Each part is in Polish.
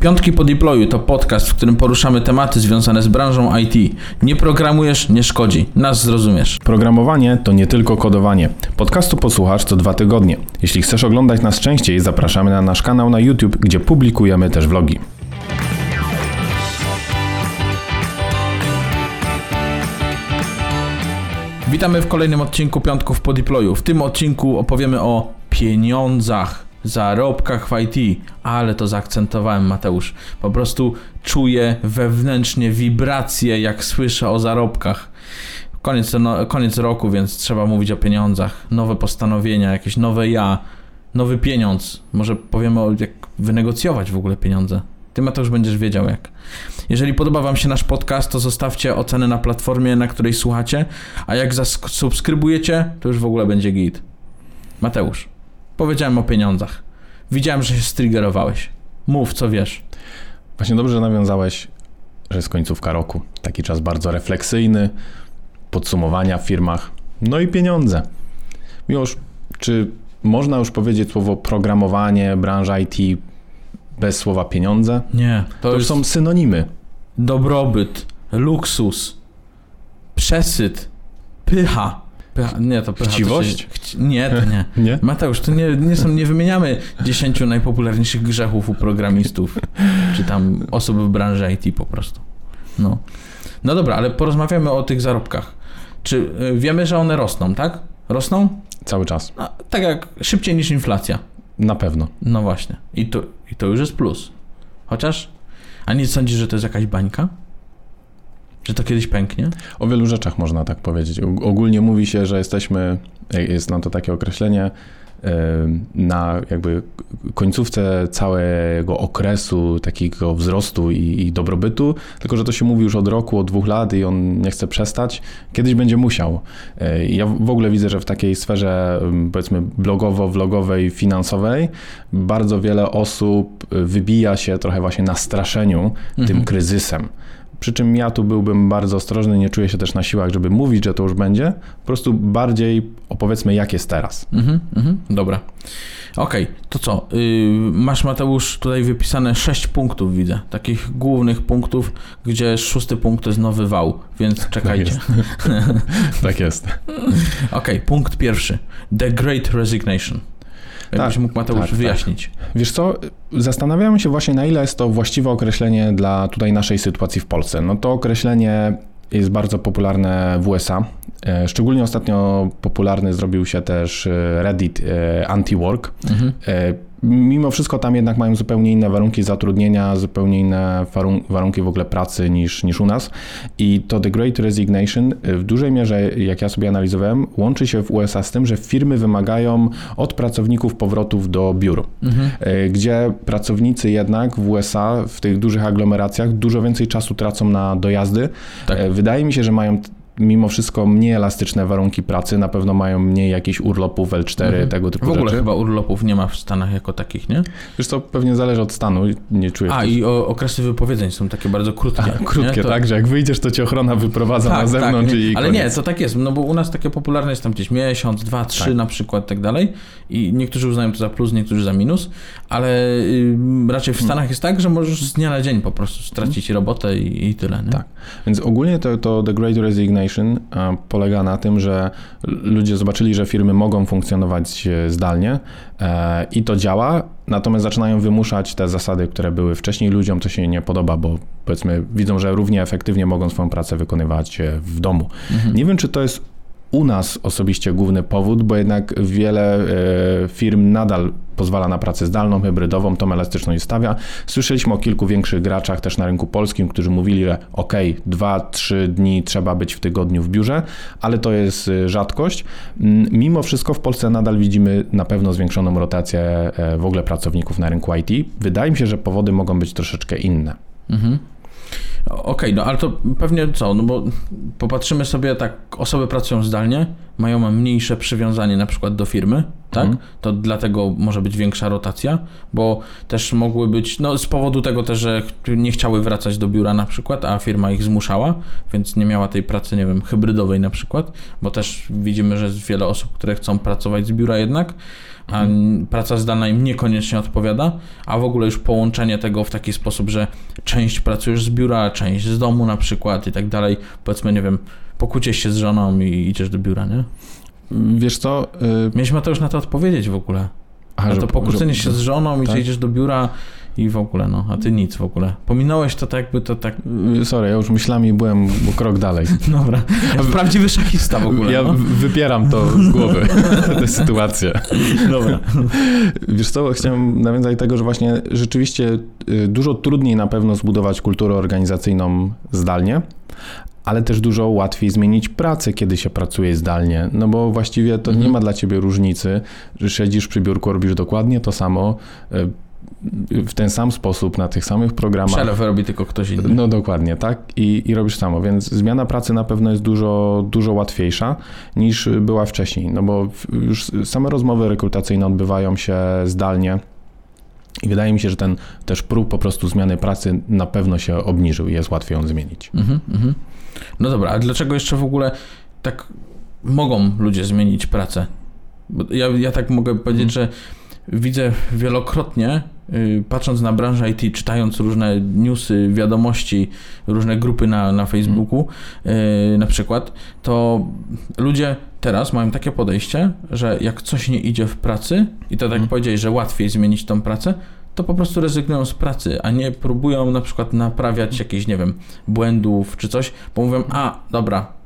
Piątki po deployu to podcast, w którym poruszamy tematy związane z branżą IT. Nie programujesz, nie szkodzi. Nas zrozumiesz. Programowanie to nie tylko kodowanie. Podcastu posłuchasz co dwa tygodnie. Jeśli chcesz oglądać nas częściej, zapraszamy na nasz kanał na YouTube, gdzie publikujemy też vlogi. Witamy w kolejnym odcinku Piątków po deployu. W tym odcinku opowiemy o pieniądzach, zarobkach w IT, ale to zaakcentowałem Mateusz. Po prostu czuję wewnętrznie wibracje, jak słyszę o zarobkach. Koniec, no, koniec roku, więc trzeba mówić o pieniądzach. Nowe postanowienia, jakieś nowe ja, nowy pieniądz. Może powiemy o jak wynegocjować w ogóle pieniądze. Ty Mateusz będziesz wiedział jak. Jeżeli podoba Wam się nasz podcast, to zostawcie ocenę na platformie, na której słuchacie, a jak zasubskrybujecie, to już w ogóle będzie git. Mateusz, powiedziałem o pieniądzach. Widziałem, że się striggerowałeś. Mów, co wiesz. Właśnie dobrze że nawiązałeś, że jest końcówka roku. Taki czas bardzo refleksyjny, podsumowania w firmach, no i pieniądze. Miłosz, czy można już powiedzieć słowo programowanie, branża IT bez słowa pieniądze? Nie, To, już są synonimy. dobrobyt, luksus, przesyt, pycha. Pycha. Nie, to pycha. Chciwość? To się, chci... Nie, to nie. Nie? Mateusz, to nie, nie, są, nie wymieniamy 10 najpopularniejszych grzechów u programistów, czy tam osób w branży IT po prostu. No. No dobra, ale porozmawiamy o tych zarobkach. Czy y, wiemy, że one rosną, tak? Rosną? Cały czas. A, tak jak szybciej niż inflacja. Na pewno. No właśnie. I to, I to już jest plus. Chociaż, a nie sądzisz, że to jest jakaś bańka? Że to kiedyś pęknie? O wielu rzeczach można tak powiedzieć. Og- Ogólnie mówi się, że jesteśmy, jest na to takie określenie, y, na jakby końcówce całego okresu takiego wzrostu i, i dobrobytu, tylko że to się mówi już od roku, od dwóch lat i on nie chce przestać. Kiedyś będzie musiał. Y, Ja w ogóle widzę, że w takiej sferze powiedzmy blogowo-vlogowej, finansowej bardzo wiele osób wybija się trochę właśnie na straszeniu tym Mhm. kryzysem. Przy czym ja tu byłbym bardzo ostrożny, nie czuję się też na siłach, żeby mówić, że to już będzie. Po prostu bardziej opowiedzmy, jak jest teraz. Mhm, mhm, dobra. Okej, to co? Yy, masz Mateusz tutaj wypisane 6 punktów, widzę. Takich głównych punkttów, gdzie szósty punkt to jest nowy wał, więc czekajcie. Tak jest. Okej, punkt pierwszy. The Great Resignation. Jakbyś Tak, mógł Mateusz tak, tak. wyjaśnić. Wiesz co, zastanawiamy się właśnie, na ile jest to właściwe określenie dla tutaj naszej sytuacji w Polsce. No to określenie jest bardzo popularne w USA. E, Szczególnie ostatnio popularny zrobił się też e, Reddit e, Anti-Work. Mhm. Mimo wszystko tam jednak mają zupełnie inne warunki zatrudnienia, zupełnie inne warun- warunki w ogóle pracy niż, niż u nas. I to The Great Resignation w dużej mierze, jak ja sobie analizowałem, łączy się w USA z tym, że firmy wymagają od pracowników powrotów do biur, Mhm. gdzie pracownicy jednak w USA, w tych dużych aglomeracjach, dużo więcej czasu tracą na dojazdy. Tak. Wydaje mi się, że mają mimo wszystko mniej elastyczne warunki pracy, na pewno mają mniej jakichś urlopów L4, Mhm. tego typu W ogóle rzeczy. chyba urlopów nie ma w Stanach jako takich, nie? Wiesz co, pewnie zależy od stanu, nie czuję A, i o, okresy wypowiedzeń są takie bardzo krótkie. A, krótkie? To- tak? Że jak wyjdziesz, to cię ochrona wyprowadza na zewnątrz nie. i Ale koniec. nie, to tak jest, no bo u nas takie popularne jest tam gdzieś miesiąc, dwa, trzy Tak. na przykład, tak dalej. I niektórzy uznają to za plus, niektórzy za minus, ale y, raczej w Stanach jest tak, że możesz z dnia na dzień po prostu stracić robotę i, i tyle. Nie? Tak. Więc ogólnie to, to The Great Resignation polega na tym, że ludzie zobaczyli, że firmy mogą funkcjonować e, zdalnie e, i to działa, natomiast zaczynają wymuszać te zasady, które były wcześniej. Ludziom to się nie podoba, bo powiedzmy widzą, że równie efektywnie mogą swoją pracę wykonywać e, w domu. Mhm. Nie wiem, czy to jest u nas osobiście główny powód, bo jednak wiele e, firm nadal pozwala na pracę zdalną, hybrydową, tą elastyczność stawia. Słyszeliśmy o kilku większych graczach też na rynku polskim, którzy mówili, że ok, dwa, trzy dni trzeba być w tygodniu w biurze, ale to jest e, rzadkość. Mm, Mimo wszystko w Polsce nadal widzimy na pewno zwiększoną rotację e, w ogóle pracowników na rynku IT. Wydaje mi się, że powody mogą być troszeczkę inne. Mhm. Okej, no ale to pewnie co, no bo popatrzymy sobie tak, osoby pracują zdalnie, mają mniejsze przywiązanie na przykład do firmy, tak? Mhm. To dlatego może być większa rotacja, bo też mogły być, no z powodu tego też, że nie chciały wracać do biura na przykład, a firma ich zmuszała, więc nie miała tej pracy, nie wiem, hybrydowej na przykład, bo też widzimy, że jest wiele osób, które chcą pracować z biura jednak, a praca zdalna im niekoniecznie odpowiada, a w ogóle już połączenie tego w taki sposób, że część pracujesz z biura, część z domu na przykład i tak dalej. Powiedzmy, nie wiem, pokłócisz się z żoną i idziesz do biura, nie? Wiesz co? y, Mieliśmy to już na to odpowiedzieć w ogóle. aha, A że- to pokłócenie że- się z żoną i tak? że idziesz do biura i w ogóle, no, a ty nic w ogóle. Pominąłeś to tak jakby to tak... Sorry, ja już myślami byłem krok dalej. Dobra, prawdziwy szachista w ogóle, Ja no. wypieram to z głowy, tę sytuację. Dobra. Wiesz co, chciałem nawiązać tego, że właśnie rzeczywiście y, dużo trudniej na pewno zbudować kulturę organizacyjną zdalnie, ale też dużo łatwiej zmienić pracę, kiedy się pracuje zdalnie, no bo właściwie to Mhm. nie ma dla ciebie różnicy, że siedzisz przy biurku, robisz dokładnie to samo, y, w ten sam sposób, na tych samych programach. Przelew robi tylko ktoś inny. No dokładnie, tak? I, I robisz samo, więc zmiana pracy na pewno jest dużo, dużo łatwiejsza niż była wcześniej, no bo już same rozmowy rekrutacyjne odbywają się zdalnie. I wydaje mi się, że ten też próg po prostu zmiany pracy na pewno się obniżył i jest łatwiej ją zmienić. Mhm, mhm. No dobra, a dlaczego jeszcze w ogóle tak mogą ludzie zmienić pracę? Bo ja, ja tak mogę powiedzieć, że widzę wielokrotnie, patrząc na branżę IT, czytając różne newsy, wiadomości, różne grupy na, na Facebooku yy, na przykład, to ludzie teraz mają takie podejście, że jak coś nie idzie w pracy i to tak Mhm. powiedziałeś, że łatwiej zmienić tą pracę, to po prostu rezygnują z pracy, a nie próbują na przykład naprawiać jakichś, nie wiem, błędów czy coś, bo mówią, a dobra,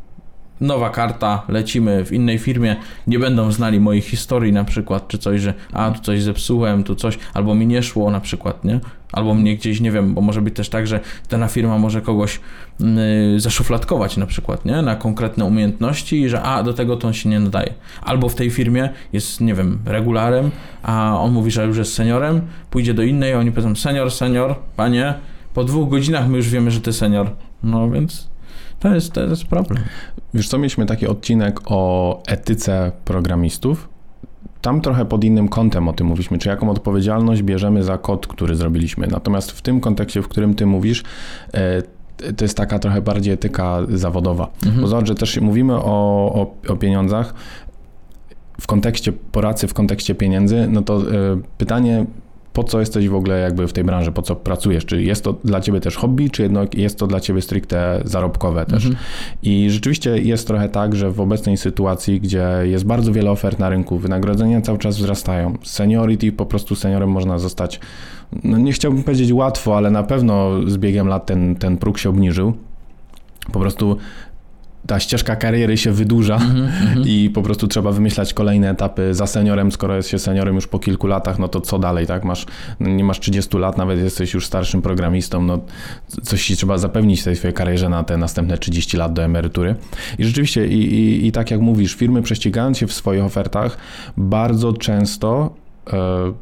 nowa karta, lecimy w innej firmie, nie będą znali mojej historii na przykład, czy coś, że a tu coś zepsułem, tu coś, albo mi nie szło na przykład, nie? Albo mnie gdzieś, nie wiem, bo może być też tak, że dana firma może kogoś yy, zaszufladkować na przykład, nie? Na konkretne umiejętności i że a, do tego to on się nie nadaje. Albo w tej firmie jest, nie wiem, regularem, a on mówi, że już jest seniorem, pójdzie do innej, oni powiedzą senior, senior, panie, po dwóch godzinach my już wiemy, że ty senior. No więc to jest, to jest problem. Wiesz co, mieliśmy taki odcinek o etyce programistów. Tam trochę pod innym kątem o tym mówiliśmy, czy jaką odpowiedzialność bierzemy za kod, który zrobiliśmy. Natomiast w tym kontekście, w którym ty mówisz, e, to jest taka trochę bardziej etyka zawodowa. Mhm. Bo zobacz, że też mówimy o, o, o pieniądzach w kontekście pracy, w kontekście pieniędzy, no to e, pytanie, po co jesteś w ogóle jakby w tej branży, po co pracujesz? Czy jest to dla ciebie też hobby, czy jednak jest to dla ciebie stricte zarobkowe też? Mhm. I rzeczywiście jest trochę tak, że w obecnej sytuacji, gdzie jest bardzo wiele ofert na rynku, wynagrodzenia cały czas wzrastają. Seniority, po prostu seniorem można zostać, no nie chciałbym powiedzieć łatwo, ale na pewno z biegiem lat ten, ten próg się obniżył. Po prostu ta ścieżka kariery się wydłuża Mhm, mhm. i po prostu trzeba wymyślać kolejne etapy za seniorem. Skoro jest się seniorem już po kilku latach, no to co dalej, tak? Masz, no nie masz 30 lat, nawet jesteś już starszym programistą, no coś ci trzeba zapewnić w tej swojej karierze na te następne 30 lat do emerytury. I rzeczywiście, i, i, i tak jak mówisz, firmy prześcigając się w swoich ofertach, bardzo często e,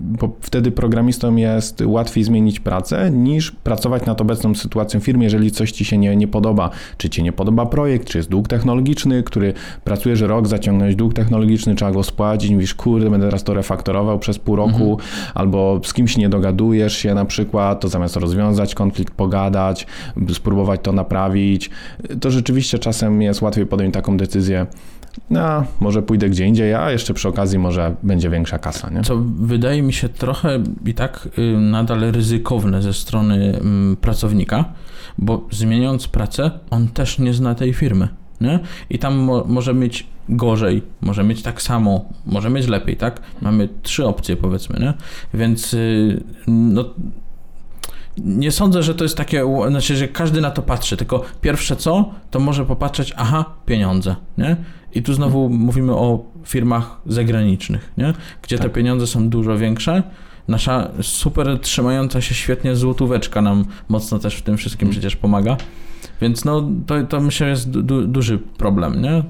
bo wtedy programistom jest łatwiej zmienić pracę niż pracować nad obecną sytuacją w firmie, jeżeli coś ci się nie, nie podoba. Czy ci nie podoba projekt, czy jest dług technologiczny, który pracujesz rok, zaciągnąć dług technologiczny, trzeba go spłacić, mówisz, kurde, będę teraz to refaktorował przez pół roku, albo z kimś nie dogadujesz się na przykład, to zamiast rozwiązać konflikt, pogadać, spróbować to naprawić, to rzeczywiście czasem jest łatwiej podjąć taką decyzję, no, może pójdę gdzie indziej, a jeszcze przy okazji może będzie większa kasa, nie? Co wydaje mi się trochę i tak y, nadal ryzykowne ze strony mm, pracownika, bo zmieniając pracę, on też nie zna tej firmy. Nie? I tam mo- może mieć gorzej, może mieć tak samo, może mieć lepiej, tak? Mamy trzy opcje, powiedzmy, nie? Więc y, no, nie sądzę, że to jest takie, znaczy, że każdy na to patrzy, tylko pierwsze co, to może popatrzeć, aha, pieniądze, nie? I tu znowu mówimy o firmach zagranicznych, nie? Gdzie te Tak. pieniądze są dużo większe. Nasza super trzymająca się świetnie złotóweczka nam mocno też w tym wszystkim Mm. przecież pomaga. Więc no, to, to myślę jest du, duży problem, nie?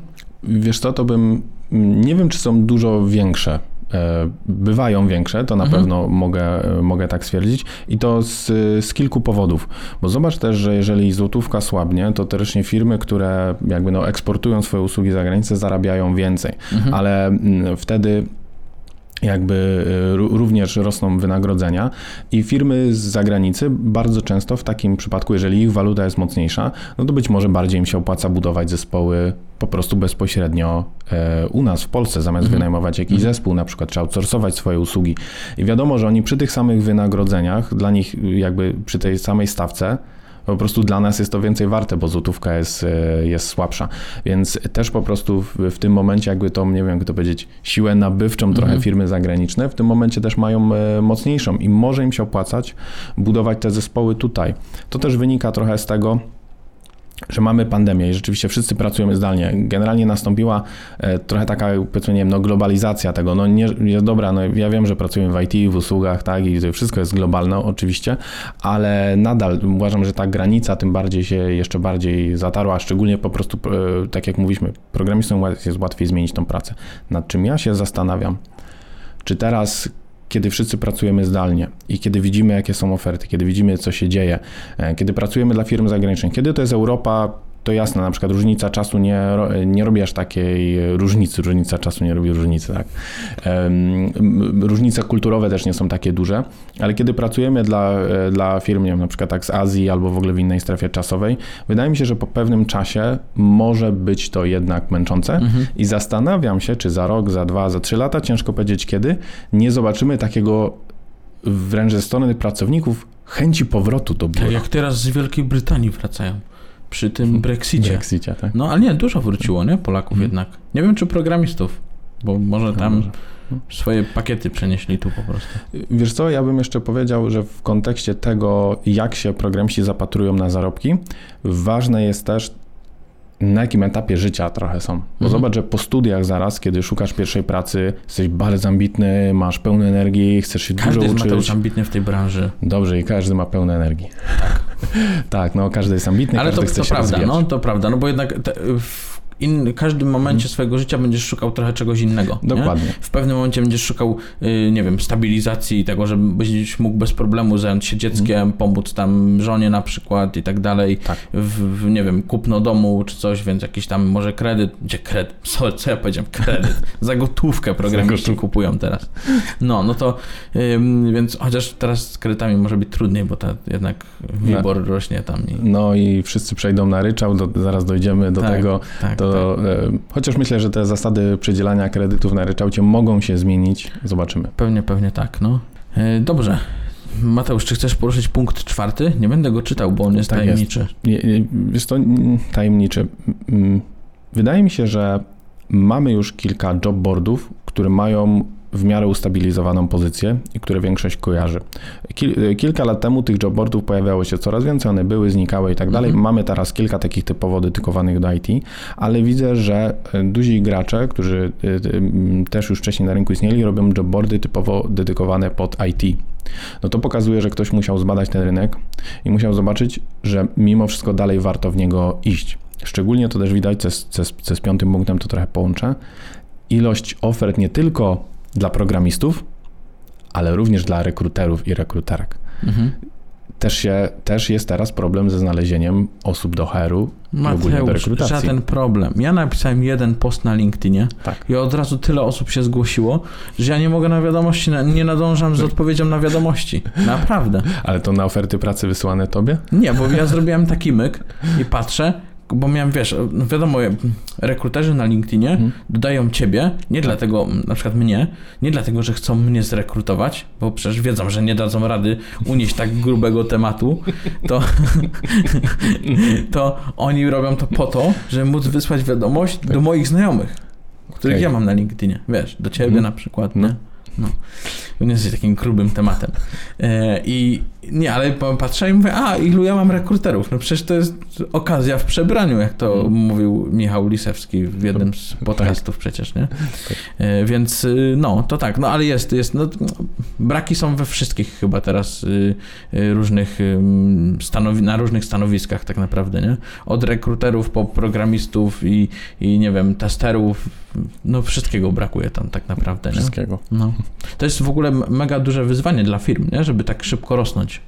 Wiesz co, to bym. Nie wiem, czy są dużo większe. E, Bywają większe, to na Mhm. pewno mogę, mogę tak stwierdzić. I to z, z kilku powodów. Bo zobacz też, że jeżeli złotówka słabnie, to teoretycznie firmy, które jakby no eksportują swoje usługi za granicę, zarabiają więcej. Mhm. Ale mm, wtedy jakby y, również rosną wynagrodzenia i firmy z zagranicy bardzo często w takim przypadku, jeżeli ich waluta jest mocniejsza, no to być może bardziej im się opłaca budować zespoły po prostu bezpośrednio e, u nas w Polsce, zamiast mhm. wynajmować jakiś mhm. zespół na przykład, czy outsourcować swoje usługi. I wiadomo, że oni przy tych samych wynagrodzeniach, dla nich jakby przy tej samej stawce, po prostu dla nas jest to więcej warte, bo złotówka jest, e, jest słabsza. Więc też po prostu w, w tym momencie, jakby to, nie wiem, jak to powiedzieć, siłę nabywczą trochę mhm. firmy zagraniczne, w tym momencie też mają e, mocniejszą i może im się opłacać budować te zespoły tutaj. To też wynika trochę z tego, że mamy pandemię i rzeczywiście wszyscy pracujemy zdalnie. Generalnie nastąpiła e, trochę taka, powiedzmy, nie wiem, no, globalizacja tego. No nie, jest dobra, no ja wiem, że pracujemy w IT, w usługach, tak, i wszystko jest globalne oczywiście, ale nadal uważam, że ta granica tym bardziej się jeszcze bardziej zatarła, szczególnie po prostu, e, tak jak mówiliśmy, programistom jest łatwiej zmienić tą pracę. Nad czym ja się zastanawiam, czy teraz kiedy wszyscy pracujemy zdalnie i kiedy widzimy, jakie są oferty, kiedy widzimy, co się dzieje, e, kiedy pracujemy dla firm zagranicznych, kiedy to jest Europa, to jasne, na przykład różnica czasu nie, nie robi aż takiej różnicy, różnica czasu nie robi różnicy, tak. Różnice kulturowe też nie są takie duże, ale kiedy pracujemy dla, dla firm, nie wiem, na przykład tak z Azji albo w ogóle w innej strefie czasowej, wydaje mi się, że po pewnym czasie może być to jednak męczące mhm. i zastanawiam się, czy za rok, za dwa, za trzy lata, ciężko powiedzieć kiedy, nie zobaczymy takiego wręcz ze strony pracowników chęci powrotu do biura. Tak jak teraz z Wielkiej Brytanii wracają przy tym Brexicie. Brexicie tak. No ale nie, dużo wróciło, nie? Polaków hmm. jednak. Nie wiem, czy programistów, bo może tam swoje pakiety przenieśli tu po prostu. Wiesz co, ja bym jeszcze powiedział, że w kontekście tego, jak się programiści zapatrują na zarobki, ważne jest też na jakim etapie życia trochę są. Bo mhm. zobacz, że po studiach zaraz, kiedy szukasz pierwszej pracy, jesteś bardzo ambitny, masz pełno energii, chcesz się każdy dużo uczyć. Każdy jest ambitny w tej branży. Dobrze i każdy ma pełno energii. Tak. tak, no każdy jest ambitny, Ale każdy to, chce to się prawda, rozwijać. no to prawda, no bo jednak te, w in, każdym momencie mm. swojego życia będziesz szukał trochę czegoś innego. Dokładnie. Nie? W pewnym momencie będziesz szukał, yy, nie wiem, stabilizacji tego, żebyś mógł bez problemu zająć się dzieckiem, mm. pomóc tam żonie na przykład i tak dalej. Tak. W, w, nie wiem, kupno domu czy coś, więc jakiś tam może kredyt, gdzie kredyt, co, co ja powiedziałem, kredyt, za gotówkę programiści kupują teraz. No, no to, więc chociaż teraz z kredytami może być trudniej, bo ta jednak wybór no. rośnie tam. I... No i wszyscy przejdą na ryczał, do, zaraz dojdziemy do tak, tego, tak, to tak. E, chociaż myślę, że te zasady przydzielania kredytów na ryczałcie mogą się zmienić. Zobaczymy. Pewnie, pewnie tak. No. E, dobrze. Mateusz, czy chcesz poruszyć punkt czwarty? Nie będę go czytał, bo on jest tak tajemniczy. Jest. jest to tajemniczy. Wydaje mi się, że mamy już kilka jobboardów, które mają w miarę ustabilizowaną pozycję i które większość kojarzy. Kil, kilka lat temu tych jobboardów pojawiało się coraz więcej, one były, znikały i tak dalej. Mhm. Mamy teraz kilka takich typowo dedykowanych do IT, ale widzę, że e, duzi gracze, którzy e, e, też już wcześniej na rynku istnieli, robią jobboardy typowo dedykowane pod IT. No to pokazuje, że ktoś musiał zbadać ten rynek i musiał zobaczyć, że mimo wszystko dalej warto w niego iść. Szczególnie to też widać, co z, co co z piątym punktem to trochę połączę, ilość ofert nie tylko dla programistów, ale również dla rekruterów i rekruterek. Mhm. Też, się, też jest teraz problem ze znalezieniem osób do HR-u i ogólnie do rekrutacji. żaden problem. Ja napisałem jeden post na LinkedInie tak. i od razu tyle osób się zgłosiło, że ja nie mogę na wiadomości, nie nadążam z odpowiedzią na wiadomości. Naprawdę. Ale to na oferty pracy wysłane tobie? Nie, bo ja zrobiłem taki myk i patrzę, bo miałem, wiesz, no wiadomo, rekruterzy na LinkedInie hmm. dodają ciebie, nie dlatego, na przykład mnie, nie dlatego, że chcą mnie zrekrutować, bo przecież wiedzą, że nie dadzą rady unieść tak grubego tematu, to, to oni robią to po to, żeby móc wysłać wiadomość do moich znajomych, których okay. ja mam na LinkedInie, wiesz, do ciebie hmm. na przykład, no. nie? No nie jesteś takim grubym tematem. E, I nie, ale patrzę i mówię, a ilu ja mam rekruterów? No przecież to jest okazja w przebraniu, jak to hmm. mówił Michał Lisewski w jednym z tak. podcastów przecież, nie? E, więc y, no, to tak, no ale jest, jest, no, braki są we wszystkich chyba teraz y, y, różnych stanowi na różnych stanowiskach tak naprawdę, nie? Od rekruterów po programistów i, i nie wiem, testerów, no wszystkiego brakuje tam tak naprawdę, Wszystkiego. Nie? No. To jest w ogóle mega duże wyzwanie dla firm, nie? żeby tak szybko rosnąć.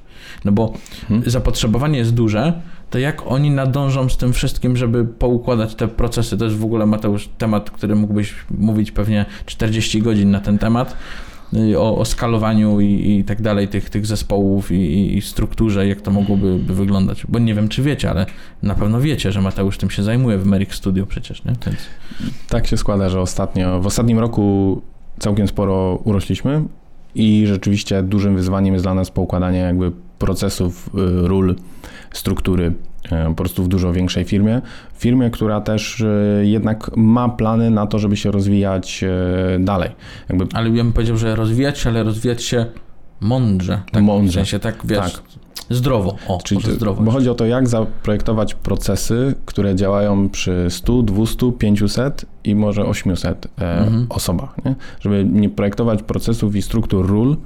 No bo Hmm? zapotrzebowanie jest duże, to jak oni nadążą z tym wszystkim, żeby poukładać te procesy? To jest w ogóle, Mateusz, temat, który mógłbyś mówić pewnie 40 godzin na ten temat. y, O, o skalowaniu i, i tak dalej tych, tych zespołów i, i, i strukturze, jak to mogłoby by wyglądać. Bo nie wiem, czy wiecie, ale na pewno wiecie, że Mateusz tym się zajmuje w Merrick Studio przecież, nie? Więc... Tak się składa, że ostatnio, w ostatnim roku całkiem sporo urośliśmy i rzeczywiście dużym wyzwaniem jest dla nas poukładanie jakby procesów, y, ról, struktury y, po prostu w dużo większej firmie. Firmie, która też y, jednak ma plany na to, żeby się rozwijać dalej. Jakby Ale ja bym powiedział, że rozwijać się, ale rozwijać się mądrze. Tak, Mądrze. W sensie tak, wiesz, Tak. Zdrowo. O, Czyli może zdrowo. bo chodzi o to, jak zaprojektować procesy, które działają przy 100, 200, 500 i może 800 e, Mhm. osobach. Nie? Żeby nie projektować procesów i struktur ról,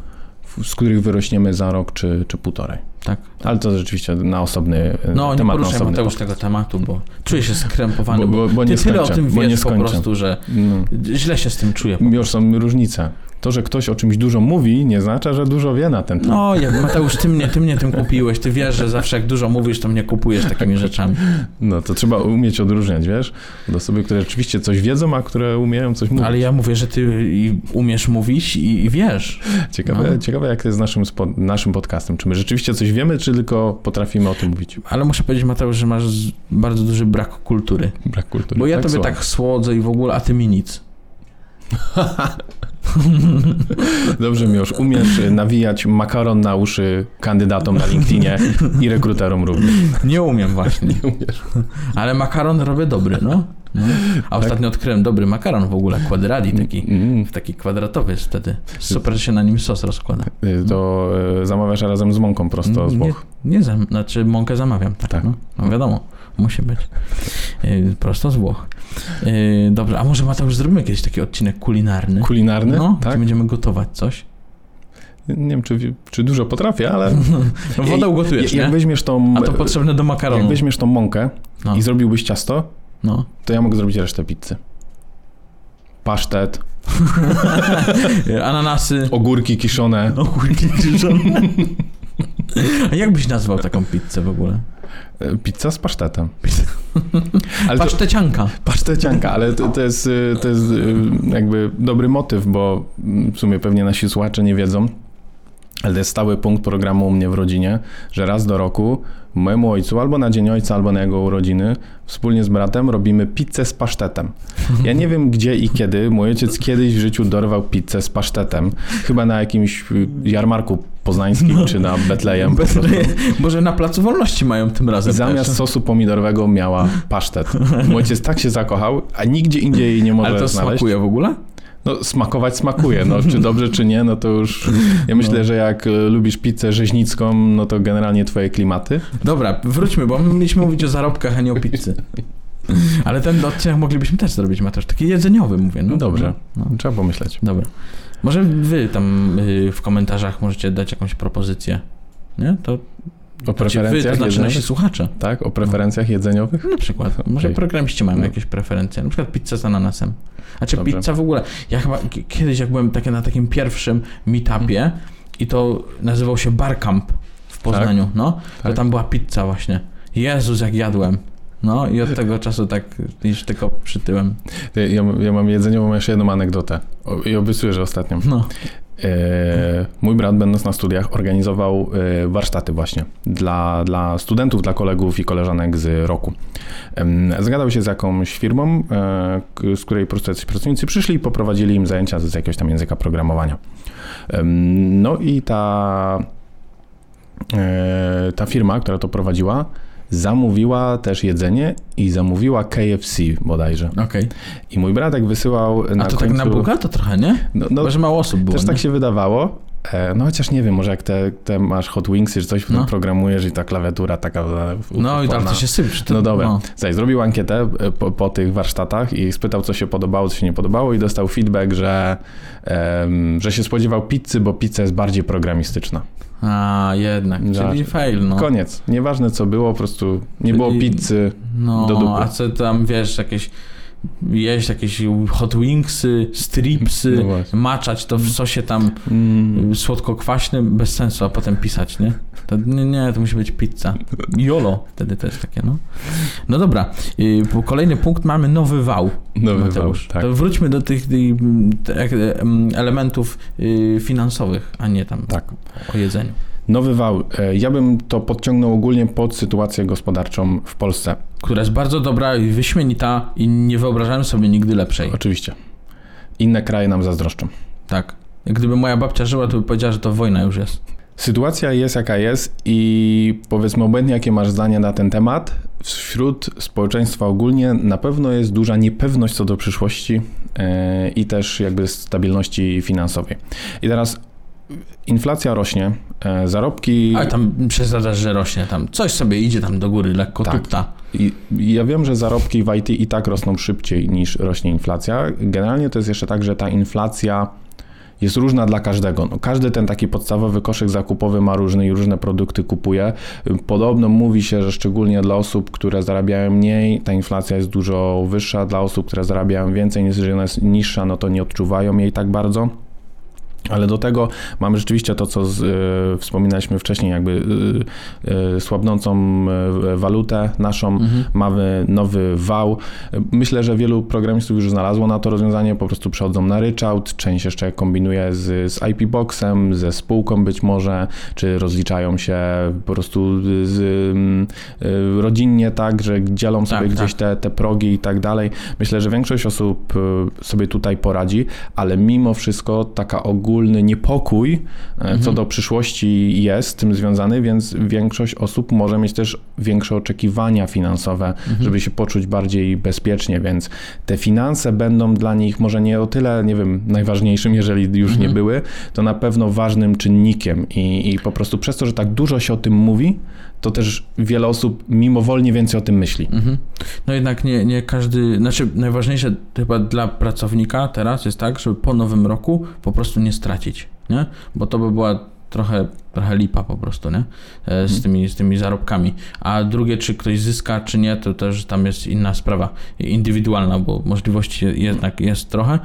z których wyrośniemy za rok czy, czy półtorej. Tak. Ale to rzeczywiście na osobny e, No, nie temat. na poruszaj osobny Mateusz tego tematu, bo czuję się skrępowany, Bo- bo, bo- ty nie tyle o skończę, tym bo nie wiesz po prostu, że No. źle się z tym czuję. Już są różnice. To, że ktoś o czymś dużo mówi, nie znaczy, że dużo wie na ten temat. No, jak Mateusz, ty mnie, ty mnie tym kupiłeś, ty wiesz, że zawsze jak dużo mówisz, to mnie kupujesz takimi rzeczami. No to trzeba umieć odróżniać, wiesz? Od osoby, które rzeczywiście coś wiedzą, a które umieją coś mówić. Ale ja mówię, że ty umiesz mówić i, i wiesz. Ciekawe, No. ciekawe jak to jest z naszym, naszym podcastem. Czy my rzeczywiście coś wiemy, czy tylko potrafimy o tym mówić? Ale muszę powiedzieć, Mateusz, że masz bardzo duży brak kultury. Brak kultury. Bo ja tobie słucham. tak słodzę i w ogóle, a ty mi nic. Dobrze, Miłosz, umiesz y, nawijać makaron na uszy kandydatom na LinkedInie i rekruterom również. Nie umiem właśnie. Nie umiesz. Ale makaron robię dobry, no. no. A ostatnio odkryłem dobry makaron w ogóle, quadradi taki. Mm, Taki kwadratowy jest wtedy. Super że się na nim sos rozkłada. y, To y, zamawiasz razem z mąką prosto z nie, Włoch. nie zam, znaczy mąkę zamawiam, tak. Tak. No, no wiadomo, musi być. Yy, prosto z Włoch. Yy, dobrze, a może Mateusz zrobimy kiedyś taki odcinek kulinarny? Kulinarny? No, tak? gdzie będziemy gotować coś. Nie wiem, czy, czy dużo potrafię, ale... No, wodę ugotujesz, jak nie? weźmiesz tą... A to potrzebne do makaronu. Jak weźmiesz tą mąkę No, i zrobiłbyś ciasto, no. to ja mogę zrobić resztę pizzy. Pasztet, Ananasy. ogórki kiszone. Ogórki kiszone. A jak byś nazwał taką pizzę w ogóle? E, Pizza z pasztetem. Ale to, Pasztecianka. pasztecianka, ale to, to, jest, y, to jest y, jakby dobry motyw, bo mm, w sumie pewnie nasi słuchacze nie wiedzą, ale to jest stały punkt programu u mnie w rodzinie, że raz do roku mojemu ojcu albo na dzień ojca, albo na jego urodziny wspólnie z bratem robimy pizzę z pasztetem. Ja nie wiem gdzie i kiedy, mój ojciec kiedyś w życiu dorwał pizzę z pasztetem. Chyba na jakimś y, jarmarku poznańskim, czy na Betlejem. prostu. Może na Placu Wolności mają tym I razem zamiast też. sosu pomidorowego miała pasztet. Mój ojciec tak się zakochał, a nigdzie indziej jej nie może Ale to znaleźć. smakuje w ogóle? No smakować smakuje, no czy dobrze czy nie, no to już... Ja myślę, No. że jak y, lubisz pizzę rzeźnicką, no to generalnie twoje klimaty. Dobra, wróćmy, bo my mieliśmy mówić o zarobkach, a nie o pizzy. Ale ten odcinek moglibyśmy też zrobić, Mateusz. Taki jedzeniowy, mówię. No, No dobrze. No, no. Trzeba pomyśleć. Dobra. Może wy tam y, w komentarzach możecie dać jakąś propozycję. Nie? To O znaczy wy, preferencjach to znaczy nasi słuchacze. Tak, o preferencjach jedzeniowych? Na przykład. Może Okej. programiści mają No. jakieś preferencje. Na przykład pizza z ananasem. Znaczy Dobrze. pizza w ogóle. Ja chyba kiedyś jak byłem takie, na takim pierwszym meetupie i to nazywał się Barcamp w Poznaniu, no, to Tak. tam była pizza właśnie. Jezus, jak jadłem. No i od tego czasu tak już tylko przytyłem. Ja, ja mam jedzeniową jeszcze jedną anegdotę. O, I obiecuję, że ostatnią. No. E, mój brat, będąc na studiach, organizował e, warsztaty właśnie dla, dla studentów, dla kolegów i koleżanek z roku. Zgadał się z jakąś firmą, e, z której jacyś pracownicy przyszli i poprowadzili im zajęcia z jakiegoś tam języka programowania. No i ta, ta firma, która to prowadziła, zamówiła też jedzenie i zamówiła KFC bodajże. Okej. I mój bratek wysyłał na A to końcu... tak na bułkę to trochę, nie? No, no, Bo że mało osób było. też nie? tak się wydawało. E, No chociaż nie wiem, może jak te, te masz Hot Wingsy czy coś, No. no. programujesz i ta klawiatura taka... No i tak uforna. to się sypie. No dobra. Zaś zrobił ankietę e, po, po tych warsztatach i spytał, co się podobało, co się nie podobało i dostał feedback, że, em, że się spodziewał pizzy, bo pizza jest bardziej programistyczna. A, jednak. Zobacz. Czyli fail, no. Koniec. Nieważne co było, po prostu nie było Czyli- pizzy. No, do dupy. a co tam, wiesz, jakieś jeść jakieś hot wingsy, stripsy, No maczać to w sosie tam Mm, słodko-kwaśnym, bez sensu, a potem pisać, nie? To, nie, nie, to musi być pizza. Jolo, wtedy to jest takie, no. No dobra, y, kolejny punkt mamy nowy wał. nowy wał, Mateusz. tak. To wróćmy do tych, tych mm, te- em, elementów y, finansowych, a nie tam Tak. o jedzeniu. Nowy wał. E, Ja bym to podciągnął ogólnie pod sytuację gospodarczą w Polsce. Która jest bardzo dobra i wyśmienita i nie wyobrażałem sobie nigdy lepszej. Oczywiście. Inne kraje nam zazdroszczą. Tak. Gdyby moja babcia żyła, to by powiedziała, że to wojna już jest. Sytuacja jest jaka jest i powiedzmy obojętnie jakie masz zdanie na ten temat, wśród społeczeństwa ogólnie na pewno jest duża niepewność co do przyszłości e, i też jakby stabilności finansowej. I teraz inflacja rośnie, e, zarobki... Ale tam przesadzasz, że rośnie tam. Coś sobie idzie tam do góry, lekko Tak. tupta. I ja wiem, że zarobki w IT i tak rosną szybciej niż rośnie inflacja. Generalnie to jest jeszcze tak, że ta inflacja jest różna dla każdego. No, każdy ten taki podstawowy koszyk zakupowy ma różny i różne produkty kupuje. Podobno mówi się, że szczególnie dla osób, które zarabiają mniej, ta inflacja jest dużo wyższa. Dla osób, które zarabiają więcej, jeżeli ona jest niższa, no to nie odczuwają jej tak bardzo. Ale do tego mamy rzeczywiście to, co z, y, wspominaliśmy wcześniej, jakby y, y, słabnącą walutę naszą, Mhm. mamy nowy wał. Myślę, że wielu programistów już znalazło na to rozwiązanie, po prostu przechodzą na ryczałt, część jeszcze kombinuje z, z IP Boxem, ze spółką być może, czy rozliczają się po prostu z, rodzinnie tak, że dzielą sobie Tak, gdzieś tak. te, te progi i tak dalej. Myślę, że większość osób sobie tutaj poradzi, ale mimo wszystko taka ogólny niepokój e, co do przyszłości jest z tym związany, więc większość osób może mieć też większe oczekiwania finansowe, żeby się poczuć bardziej bezpiecznie, więc te finanse będą dla nich może nie o tyle, nie wiem, najważniejszym, jeżeli już nie były, to na pewno ważnym czynnikiem i, i po prostu przez to, że tak dużo się o tym mówi, to też wiele osób mimowolnie więcej o tym myśli. Mhm. No jednak nie, nie każdy, znaczy najważniejsze chyba dla pracownika teraz jest tak, żeby po nowym roku po prostu nie stracić, nie? Bo to by była trochę, trochę lipa po prostu, nie? E, Z, tymi, z tymi zarobkami. A drugie, czy ktoś zyska, czy nie, to też tam jest inna sprawa, indywidualna, bo możliwości jednak jest trochę.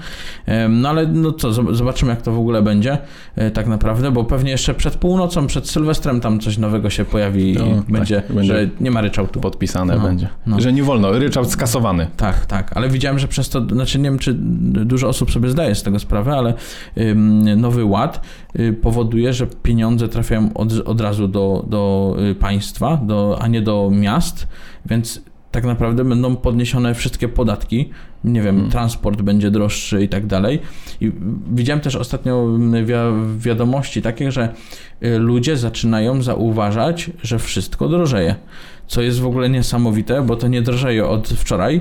No ale no co, zob- zobaczymy jak to w ogóle będzie e, tak naprawdę, bo pewnie jeszcze przed północą, przed Sylwestrem tam coś nowego się pojawi No, i tak, będzie, będzie. że nie ma ryczałtu. Podpisane No, będzie. no. Że nie wolno, ryczałt skasowany. Tak, tak, ale widziałem, że przez to, znaczy nie wiem, czy dużo osób sobie zdaje z tego sprawę, ale nowy ład y, powoduje, że pieniądze trafiają od, od razu do, do y, państwa, do, a nie do miast, więc tak naprawdę będą podniesione wszystkie podatki. Nie wiem, Hmm. transport będzie droższy i tak dalej. I widziałem też ostatnio mm, wi- wiadomości takie, że y, ludzie zaczynają zauważać, że wszystko drożeje. Co jest w ogóle niesamowite, bo to nie drożeje od wczoraj,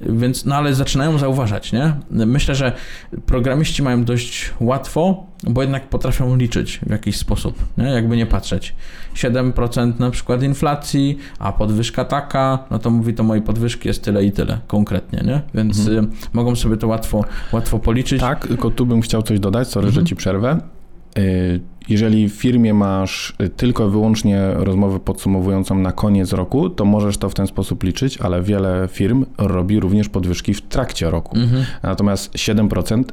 więc, no ale zaczynają zauważać, nie? Myślę, że programiści mają dość łatwo, bo jednak potrafią liczyć w jakiś sposób, nie? Jakby nie patrzeć. 7% na przykład inflacji, a podwyżka taka, no to mówi to mojej podwyżki jest tyle i tyle, konkretnie, nie? Więc y, mogą sobie to łatwo, łatwo policzyć. Tak, tylko tu bym chciał coś dodać, sorry, że ci przerwę. Y, Jeżeli w firmie masz y, tylko i wyłącznie rozmowę podsumowującą na koniec roku, to możesz to w ten sposób liczyć, ale wiele firm robi również podwyżki w trakcie roku. Mhm. Natomiast 7%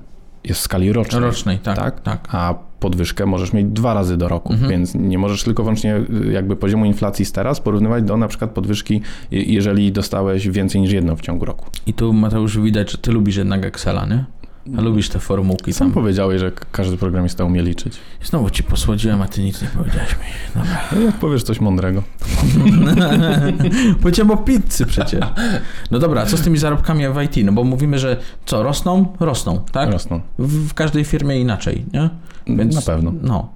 jest w skali rocznej. Rocznej, tak, Tak? tak. A podwyżkę możesz mieć dwa razy do roku, Mhm. więc nie możesz tylko wyłącznie y, jakby poziomu inflacji z teraz porównywać do na przykład podwyżki, jeżeli dostałeś więcej niż jedno w ciągu roku. I tu Mateusz widać, że ty lubisz jednak Excela, nie? A lubisz te formułki Sam tam. powiedziałeś, że każdy programista umie liczyć. Znowu ci posłodziłem, a ty nic nie powiedziałeś mi. Dobra. No, jak powiesz coś mądrego. Powiedziałem o pizzy przecież. No dobra, a co z tymi zarobkami w IT? No bo mówimy, że co, rosną? Rosną, tak? Rosną. W, w każdej firmie inaczej, nie? Więc- Na pewno. No.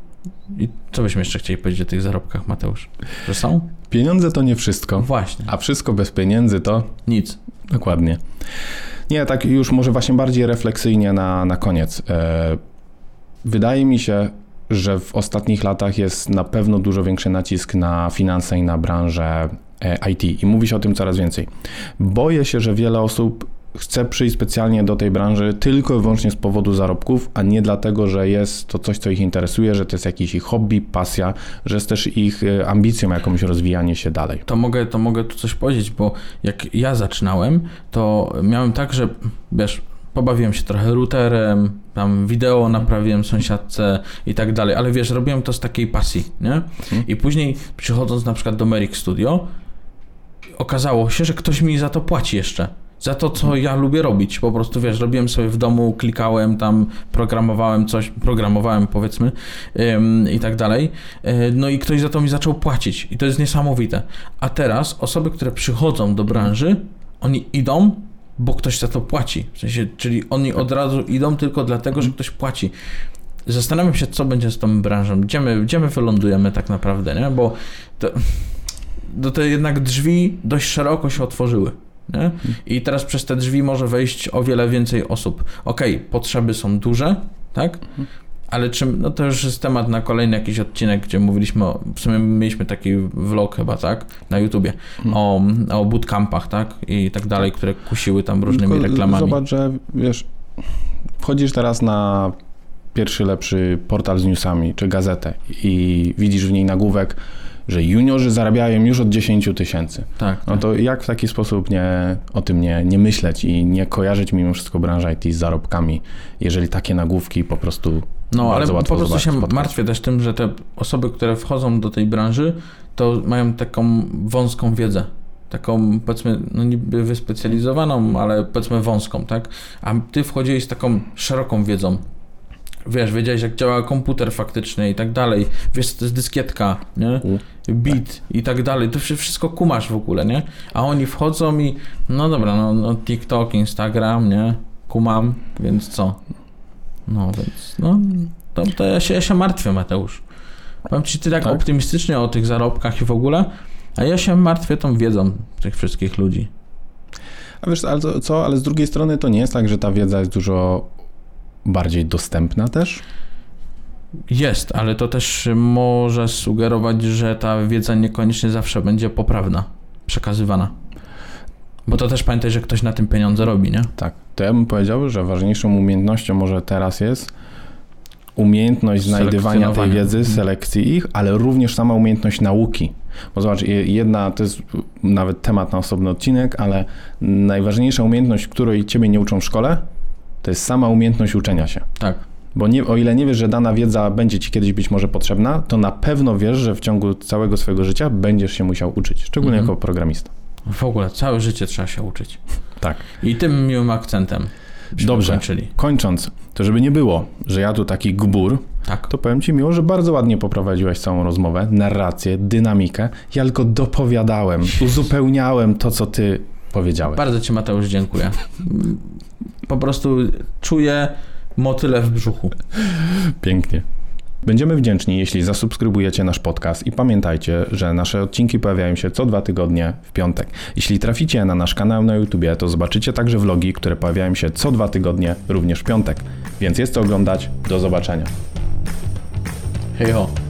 I co byśmy jeszcze chcieli powiedzieć o tych zarobkach, Mateusz? Że są? Pieniądze to nie wszystko, Właśnie. a wszystko bez pieniędzy to Nic. dokładnie. Nie, tak już może właśnie bardziej refleksyjnie na, na koniec. E, wydaje mi się, że w ostatnich latach jest na pewno dużo większy nacisk na finanse i na branżę e, IT i mówi się o tym coraz więcej. Boję się, że wiele osób chce przyjść specjalnie do tej branży tylko i wyłącznie z powodu zarobków, a nie dlatego, że jest to coś, co ich interesuje, że to jest jakiś ich hobby, pasja, że jest też ich e, ambicją jakąś rozwijanie się dalej. To mogę, to mogę tu coś powiedzieć, bo jak ja zaczynałem, to miałem tak, że wiesz, pobawiłem się trochę routerem, tam wideo naprawiłem sąsiadce i tak dalej, ale wiesz, robiłem to z takiej pasji, nie? I później przychodząc na przykład do Merrick Studio, okazało się, że ktoś mi za to płaci jeszcze. Za to, co ja lubię robić. Po prostu, wiesz, robiłem sobie w domu, klikałem tam, programowałem coś, programowałem powiedzmy ym, i tak dalej. Yy, no i ktoś za to mi zaczął płacić i to jest niesamowite. A teraz osoby, które przychodzą do branży, oni idą, bo ktoś za to płaci. W sensie, czyli oni od razu idą tylko dlatego, że ktoś płaci. Zastanawiam się, co będzie z tą branżą. Gdzie my, gdzie my wylądujemy tak naprawdę, nie? Bo to, to te jednak drzwi dość szeroko się otworzyły. Nie? I teraz przez te drzwi może wejść o wiele więcej osób. Okej, okay, potrzeby są duże, tak? Ale czym, no to już jest temat na kolejny jakiś odcinek, gdzie mówiliśmy o, w sumie mieliśmy taki vlog chyba, tak, na YouTubie, o, o bootcampach, tak, i tak dalej, które kusiły tam różnymi Tylko reklamami. Zobacz, że wiesz, wchodzisz teraz na pierwszy lepszy portal z newsami, czy gazetę i widzisz w niej nagłówek, że juniorzy zarabiają już od 10 tysięcy. Tak, No tak. to jak w taki sposób nie, o tym nie, nie myśleć i nie kojarzyć mimo wszystko branża IT z zarobkami, jeżeli takie nagłówki po prostu No, ale po prostu się spotkać. martwię też tym, że te osoby, które wchodzą do tej branży, to mają taką wąską wiedzę. Taką, powiedzmy, no niby wyspecjalizowaną, ale powiedzmy wąską, tak? A ty wchodziłeś z taką szeroką wiedzą. Wiesz, wiedziałeś jak działa komputer faktyczny i tak dalej. Wiesz, to jest dyskietka, nie? Bit i tak dalej. To wszy- wszystko kumasz w ogóle, nie? A oni wchodzą i no dobra, no, no TikTok, Instagram, nie? Kumam, więc co? No więc, no to, to ja, się, ja się martwię, Mateusz. Powiem ci, ty tak, Tak? optymistycznie o tych zarobkach i w ogóle, a ja się martwię tą wiedzą tych wszystkich ludzi. A wiesz, ale co, ale z drugiej strony to nie jest tak, że ta wiedza jest dużo bardziej dostępna też? Jest, ale to też może sugerować, że ta wiedza niekoniecznie zawsze będzie poprawna, przekazywana. Bo to też pamiętaj, że ktoś na tym pieniądze robi, nie? Tak. To ja bym powiedział, że ważniejszą umiejętnością może teraz jest umiejętność znajdywania tej Selekcjonowania. wiedzy, Mhm. selekcji ich, ale również sama umiejętność nauki. Bo zobacz, je- jedna, to jest nawet temat na osobny odcinek, ale najważniejsza umiejętność, której ciebie nie uczą w szkole, to jest sama umiejętność uczenia się. Tak. Bo nie, o ile nie wiesz, że dana wiedza będzie ci kiedyś być może potrzebna, to na pewno wiesz, że w ciągu całego swojego życia będziesz się musiał uczyć, szczególnie Mhm. jako programista. W ogóle całe życie trzeba się uczyć. Tak. I tym miłym akcentem. Dobrze. Kończyli. Kończąc, to żeby nie było, że ja tu taki gbur, Tak. to powiem Ci miło, że bardzo ładnie poprowadziłeś całą rozmowę, narrację, dynamikę. Ja tylko dopowiadałem, uzupełniałem to, co Ty powiedziałeś. Bardzo Ci Mateusz dziękuję. Po prostu czuję motyle w brzuchu. Pięknie. Będziemy wdzięczni, jeśli zasubskrybujecie nasz podcast i pamiętajcie, że nasze odcinki pojawiają się co dwa tygodnie w piątek. Jeśli traficie na nasz kanał na YouTubie, to zobaczycie także vlogi, które pojawiają się co dwa tygodnie również w piątek. Więc jest co oglądać. Do zobaczenia. Hej ho.